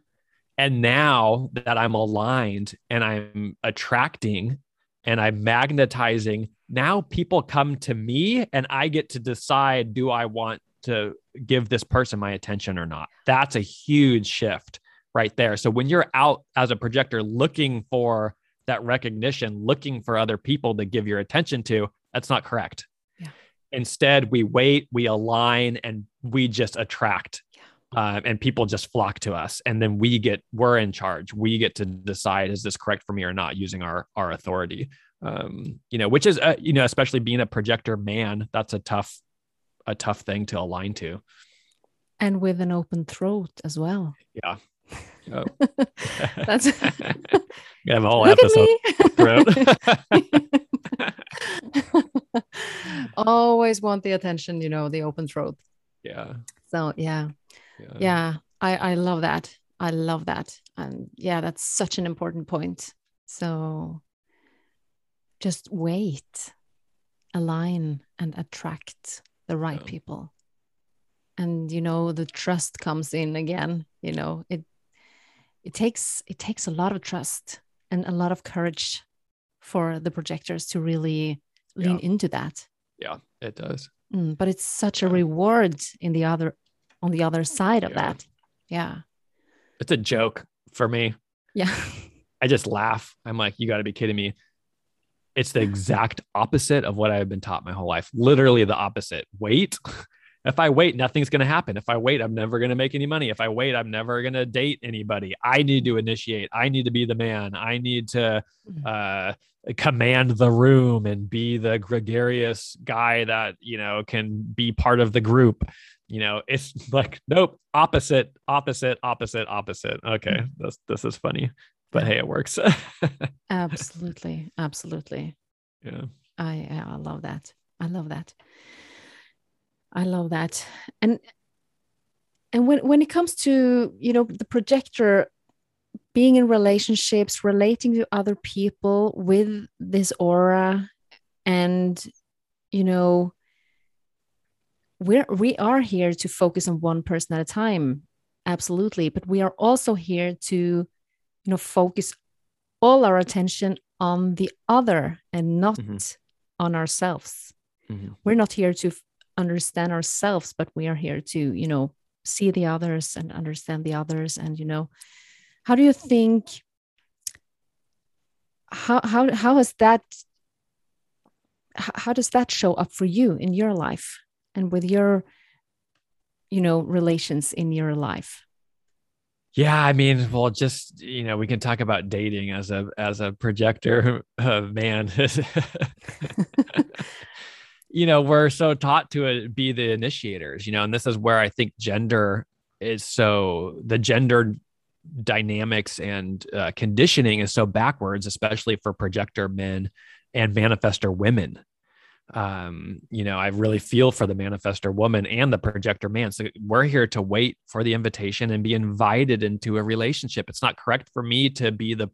and now that i'm aligned and i'm attracting and i'm magnetizing now people come to me and i get to decide do i want to give this person my attention or not that's a huge shift right there so when you're out as a projector looking for that recognition looking for other people to give your attention to that's not correct. Yeah. Instead, we wait, we align, and we just attract. Uh, and people just flock to us, and then we get we're in charge. We get to decide is this correct for me or not using our our authority. Um, you know, which is uh, you know, especially being a projector man, that's a tough a tough thing to align to. And with an open throat as well. Yeah. Yep. Oh. [laughs] That's Gonna [laughs] have a whole Look episode. [laughs] Always want the attention, you know, the open throat. yeah. So yeah. Yeah. yeah i i love that i love that and yeah that's such an important point so just wait align and attract the right Yeah. people and you know the trust comes in again you know it it takes it takes a lot of trust and a lot of courage for the projectors to really lean into that Yeah. It does. Mm, but it's such a reward in the other on the other side of Yeah. that yeah It's a joke for me. yeah [laughs] I just laugh. I'm like, you got to be kidding me. It's the [laughs] exact opposite of what I've been taught my whole life. Literally the opposite. Wait. [laughs] If I wait, nothing's going to happen. If I wait, I'm never going to make any money. If I wait, I'm never going to date anybody. I need to initiate. I need to be the man. I need to Mhm. uh, command the room and be the gregarious guy that, you know, can be part of the group. You know, it's [laughs] like, nope, opposite, opposite, opposite, opposite. Okay. This, this is funny, but hey, it works. [laughs] absolutely absolutely yeah. i i love that i love that i love that and and when when it comes to you know the projector being in relationships relating to other people with this aura and you know we're we are here to focus on one person at a time absolutely but we are also here to you know focus all our attention on the other and not Mhm. on ourselves Mhm. we're not here to understand ourselves but we are here to you know see the others and understand the others. And you know how do you think how how how has that how does that show up for you in your life and with your you know relations in your life? Yeah i mean well just you know we can talk about dating as a as a projector [laughs] uh, man [laughs] [laughs] you know we're so taught to uh, be the initiators you know and this is where i think gender is so the gender dynamics and uh, conditioning is so backwards especially for projector men and manifestor women. Um you know i really feel for the manifestor woman and the projector man. So we're here to wait for the invitation and be invited into a relationship. It's not correct for me to be the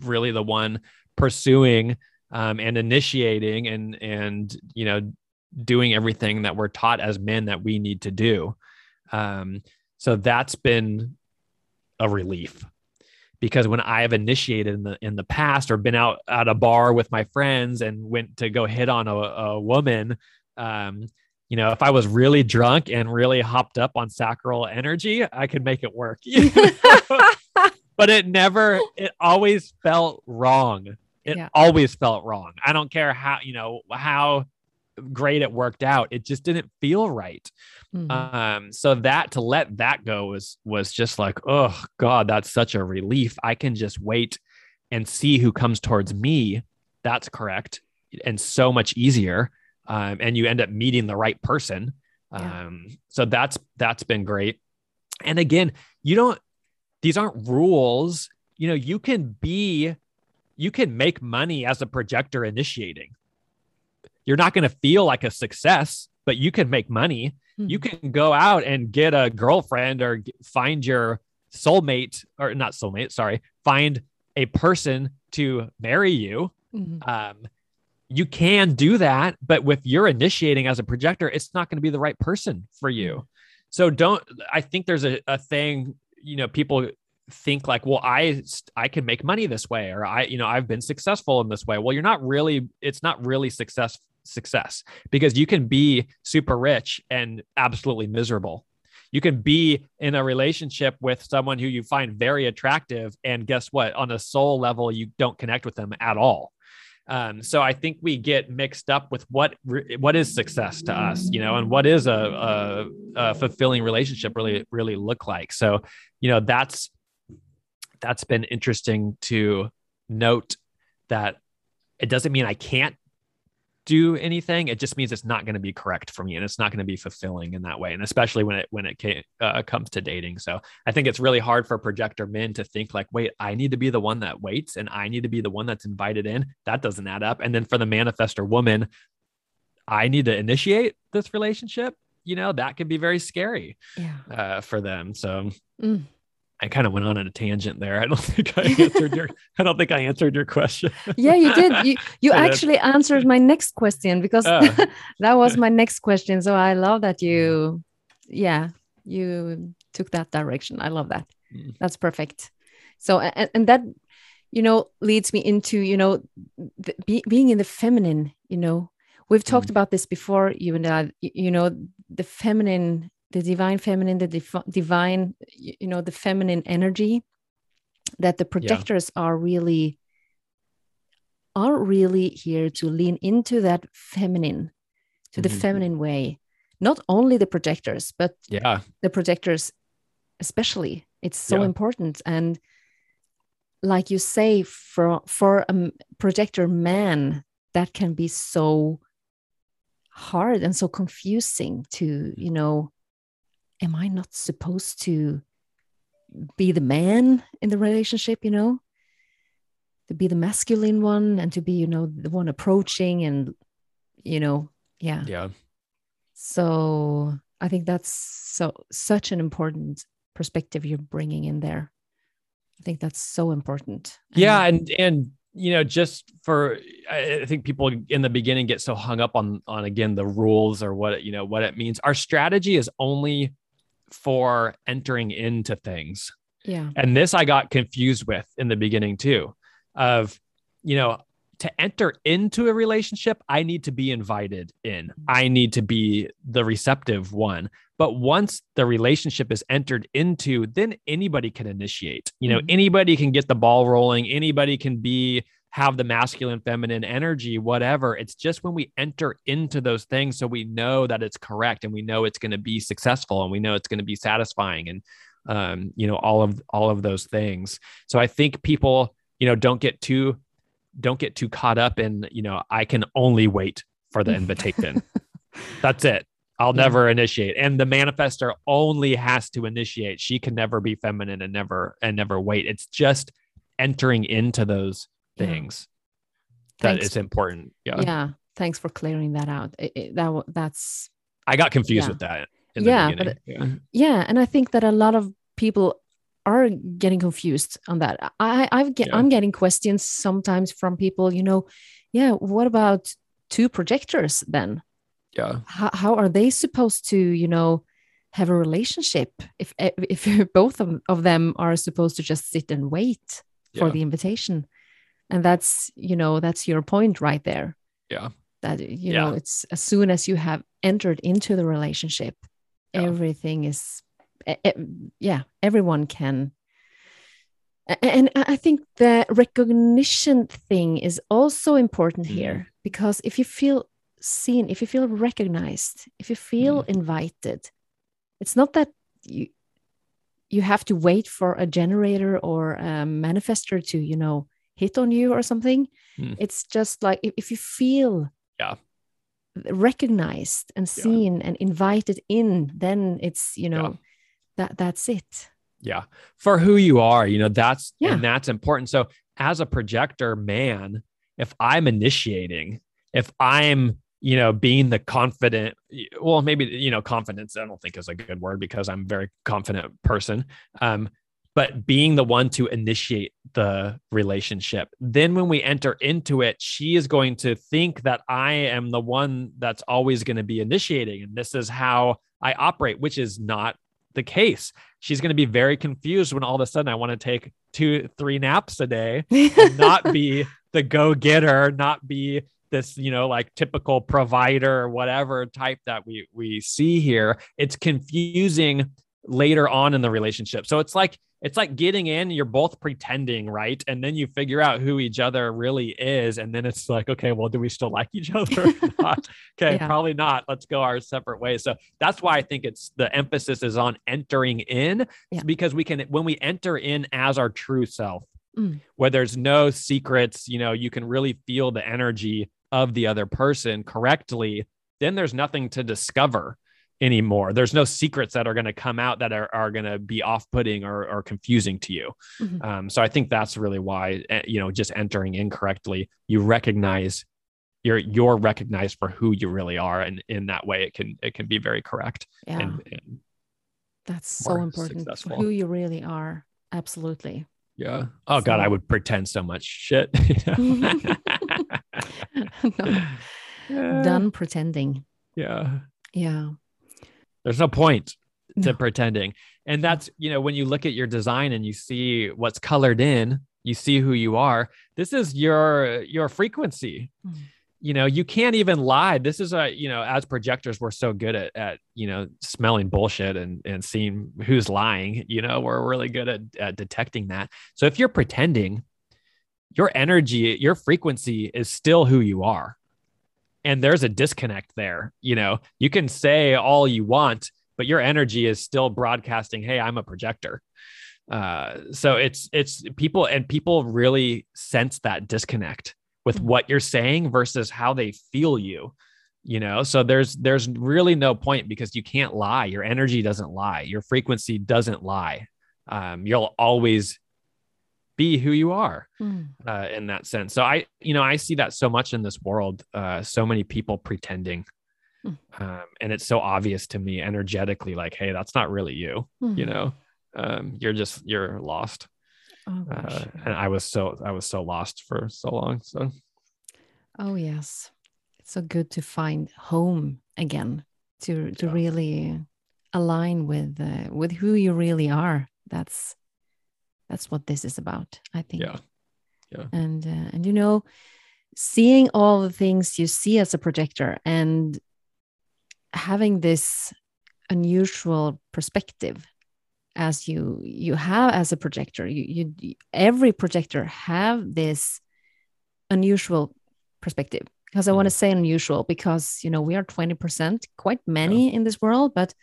really the one pursuing um, and initiating and and you know doing everything that we're taught as men that we need to do um so that's been a relief because when I have initiated in the in the past or been out at a bar with my friends and went to go hit on a, a woman, um, you know, if I was really drunk and really hopped up on sacral energy, I could make it work. [laughs] but it never, it always felt wrong. It yeah. always felt wrong. I don't care how, you know, how great it worked out. It just didn't feel right. Mm-hmm. Um, so that to let that go was was just like, oh God, that's such a relief. I can just wait and see who comes towards me. That's correct. And so much easier. Um, and you end up meeting the right person. Yeah. Um, so that's that's been great. And again, you don't these aren't rules. You know, you can be you can make money as a projector initiating you're not going to feel like a success, but you can make money. Mm-hmm. You can go out and get a girlfriend or find your soulmate or not soulmate, sorry, find a person to marry you. Mm-hmm. Um, you can do that, but with your initiating as a projector, it's not going to be the right person for you. Hmm. So don't, I think there's a, a thing, you know, people think like well i i can make money this way or i you know i've been successful in this way well you're not really it's not really success success because you can be super rich and absolutely miserable. You can be in a relationship with someone who you find very attractive, and guess what? On a soul level, you don't connect with them at all. Um, so I think we get mixed up with what what is success to us, you know, and what is a, a, a fulfilling relationship really really look like. So, you know, that's that's been interesting to note that it doesn't mean I can't do anything it just means it's not going to be correct for me and it's not going to be fulfilling in that way and especially when it when it came, uh, comes to dating so i think it's really hard for projector men to think like wait i need to be the one that waits and i need to be the one that's invited in that doesn't add up and then for the manifestor woman i need to initiate this relationship you know that can be very scary yeah. uh, for them so mm. I kind of went on a tangent there. I don't [laughs] think I [laughs] answered your I don't think I answered your question. yeah, you did. You you [laughs] actually answered my next question because uh, that was my next question. So I love that you yeah, you took that direction. I love that. Mm. That's perfect. So and, and that you know leads me into, you know, the, be, being in the feminine, you know. We've talked mm. about this before you and I, you know, the feminine the divine feminine the div- divine you know the feminine energy that the projectors yeah. are really are really here to lean into that feminine to mm-hmm. the feminine way not only the projectors but yeah the projectors especially it's so yeah. important and like you say for for a projector man that can be so hard and so confusing to you know am I not supposed to be the man in the relationship, you know? To be the masculine one and to be, you know, the one approaching and, you know, yeah. Yeah. So I think that's so such an important perspective you're bringing in there. I think that's so important. Yeah, and and you know just for i think people in the beginning get so hung up on on again the rules or what you know what it means our strategy is only for entering into things. Yeah. And this I got confused with in the beginning too of, you know, to enter into a relationship, I need to be invited in. I need to be the receptive one. But once the relationship is entered into, then anybody can initiate. You know, mm-hmm. anybody can get the ball rolling. Anybody can be have the masculine feminine energy whatever it's just when we enter into those things so we know that it's correct and we know it's going to be successful and we know it's going to be satisfying and um, you know all of all of those things. So i think people you know don't get too don't get too caught up in you know i can only wait for the invitation. [laughs] That's it. I'll Yeah. never initiate. And the manifestor only has to initiate. She can never be feminine and never and never wait. It's just entering into those Yeah. things that Thanks. is important yeah. yeah thanks for clearing that out It- it- that that's i got confused Yeah. with that in the Yeah, but yeah. yeah and i think that a lot of people are getting confused on that i i've get Yeah. i'm getting questions sometimes from people you know yeah what about two projectors then yeah how, how are they supposed to you know have a relationship if if [laughs] both of, of them are supposed to just sit and wait for the invitation and that's you know that's your point right there Yeah. that you Yeah. know it's as soon as you have entered into the relationship Yeah. everything is yeah everyone can and i think the recognition thing is also important Mm. here because if you feel seen if you feel recognized if you feel invited it's not that you you have to wait for a generator or a manifestor to you know hit on you or something Mm. it's just like if, if you feel Yeah. recognized and Yeah. seen and invited in then it's you know Yeah. that that's it yeah for who you are you know that's Yeah. and that's important so as a projector man if i'm initiating if i'm you know being the confident well maybe you know confidence i don't think is a good word because i'm a very confident person um but being the one to initiate the relationship then when we enter into it she is going to think that i am the one that's always going to be initiating and this is how i operate which is not the case she's going to be very confused when all of a sudden I want to take two, three naps a day, and [laughs] not be the go getter, not be this, you know, like typical provider or whatever type that we we see here. It's confusing later on in the relationship. So it's like it's like getting in, you're both pretending, right? And then you figure out who each other really is. And then it's like, okay, well, do we still like each other or [laughs] not? Okay, Yeah. probably not. Let's go our separate ways. So that's why I think it's the emphasis is on entering in Yeah. because we can when we enter in as our true self Mm. where there's no secrets you know you can really feel the energy of the other person correctly then there's nothing to discover anymore. There's no secrets that are going to come out that are, are going to be off-putting or, or confusing to you. Mhm. um, so i think that's really why eh, you know just entering incorrectly, you recognize you're you're recognized for who you really are and in that way it can it can be very correct yeah. and, and that's so important. successful. who you really are. Absolutely. Yeah. Oh god i would pretend so much shit [laughs] [laughs] No, [laughs] Yeah. done pretending. Yeah. Yeah there's no point to No. pretending. And that's you know when you look at your design and you see what's colored in you see who you are this is your your frequency. Mm. you know you can't even lie. This is a you know as projectors we're so good at at you know smelling bullshit and and seeing who's lying you know we're really good at, at detecting that. So if you're pretending your energy your frequency is still who you are and there's a disconnect there you know you can say all you want but your energy is still broadcasting hey i'm a projector. Uh, so it's it's people and people really sense that disconnect with Mhm. what you're saying versus how they feel you you know? So there's there's really no point because you can't lie. Your energy doesn't lie. Your frequency doesn't lie. Um, you'll always be who you are Mm. uh, in that sense. So I, you know, I see that so much in this world. Uh, so many people pretending, Mm. um, and it's so obvious to me energetically. Like, hey, that's not really you. You Mm. know, um, you're just you're lost. oh. Uh, and I was so I was so lost for so long. So oh yes it's so good to find home again to to Yeah. really align with uh, with who you really are that's that's what this is about i think. Yeah, yeah, and uh, and you know seeing all the things you see as a projector and having this unusual perspective as you you have as a projector you, you every projector have this unusual perspective. Because I want to say unusual because you know we are 20%, quite many in this world, but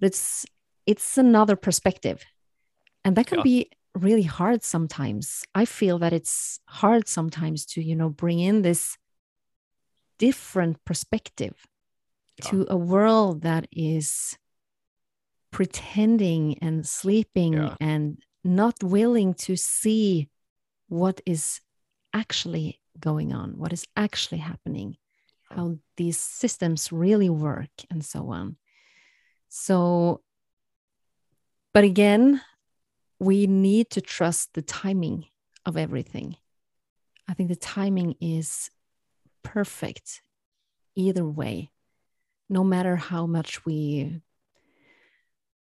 it's it's another perspective. And that can Yeah. be really hard sometimes. I feel that it's hard sometimes to, you know, bring in this different perspective Yeah. to a world that is pretending and sleeping Yeah. and not willing to see what is actually going on, what is actually happening, how these systems really work, and so on. So, but again, we need to trust the timing of everything. I think the timing is perfect either way, no matter how much we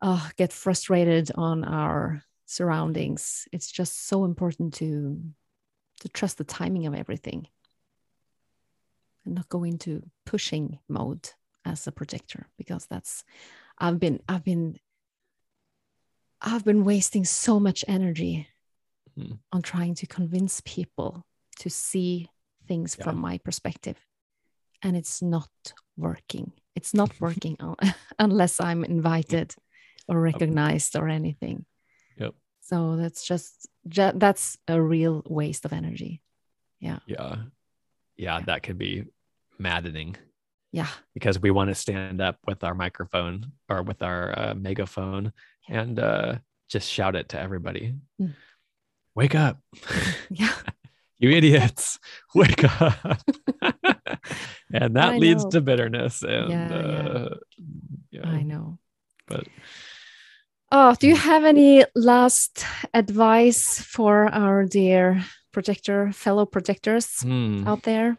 uh, get frustrated on our surroundings. It's just so important to to trust the timing of everything and not go into pushing mode as a projector because that's I've been I've been I've been wasting so much energy Hmm. on trying to convince people to see things Yeah. from my perspective and it's not working it's not [laughs] working [laughs] unless i'm invited or recognized or anything Yep. so that's just ju- that's a real waste of energy Yeah. Yeah. Yeah. That could be maddening yeah because we want to stand up with our microphone or with our uh, megaphone and uh, just shout it to everybody. Mm. Wake up, [laughs] yeah [laughs] you idiots! [laughs] Wake up! and that I leads know. to bitterness. And Yeah, yeah. uh, yeah, i know But oh do you have any last advice for our dear projector fellow projectors hmm. out there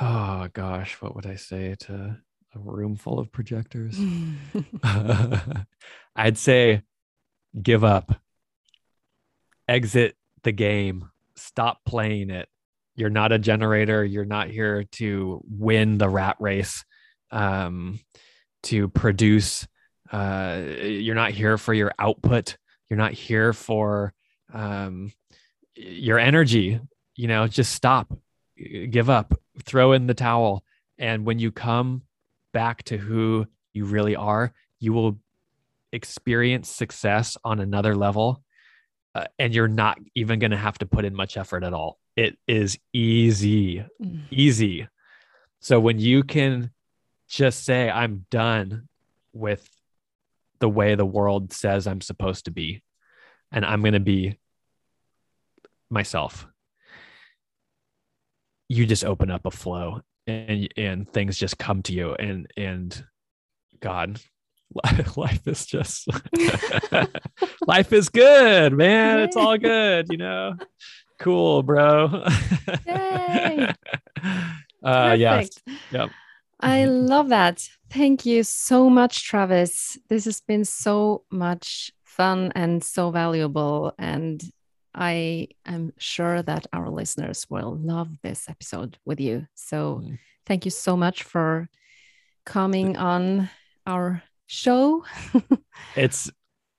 oh gosh, what would I say to a room full of projectors? [laughs] [laughs] I'd say give up. Exit the game. Stop playing it. You're not a generator. You're not here to win the rat race, um, to produce. Uh, you're not here for your output. You're not here for um, your energy. You know, just stop. Give up. Throw in the towel. And when you come back to who you really are, you will experience success on another level. Uh, and you're not even going to have to put in much effort at all. It is easy, Mm. easy. So when you can just say, I'm done with the way the world says I'm supposed to be, and I'm going to be myself, you just open up a flow and and things just come to you and and god [laughs] life is just [laughs] life is good man it's all good you know cool bro Yay. [laughs] uh yeah Yep. I love that. Thank you so much, Travis. This has been so much fun and so valuable. And I am sure that our listeners will love this episode with you. So Mm. thank you so much for coming on our show. [laughs] it's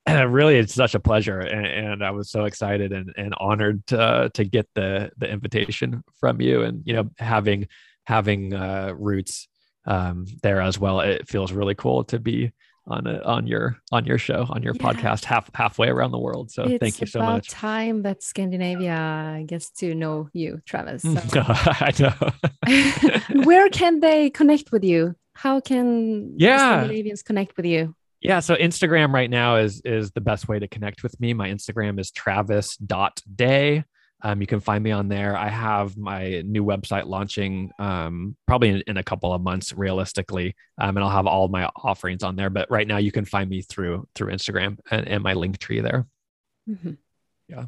[clears throat] really it's such a pleasure and, and i was so excited and, and honored to, to get the the invitation from you and you know having having uh roots um there as well it feels really cool to be on a, on your on your show on your Yeah. podcast half halfway around the world so it's thank you so about much time that Scandinavia gets to know you, Travis. So. [laughs] i know [laughs] Where can they connect with you? How can Yeah. Scandinavians connect with you? Yeah, so Instagram right now is is the best way to connect with me. My Instagram is travis.day. Um, you can find me on there. I have my new website launching um, probably in, in a couple of months, realistically, um, and I'll have all my offerings on there. But right now, you can find me through through Instagram and, and my link tree there. Mhm. Yeah.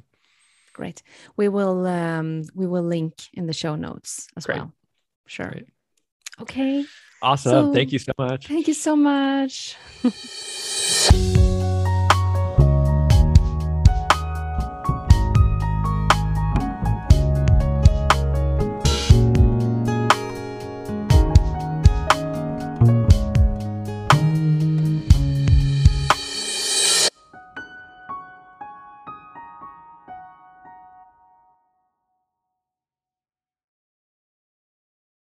Great. We will um we will link in the show notes as Great. well. Sure. Great. Okay. Awesome. So- Thank you so much. Thank you so much. [laughs]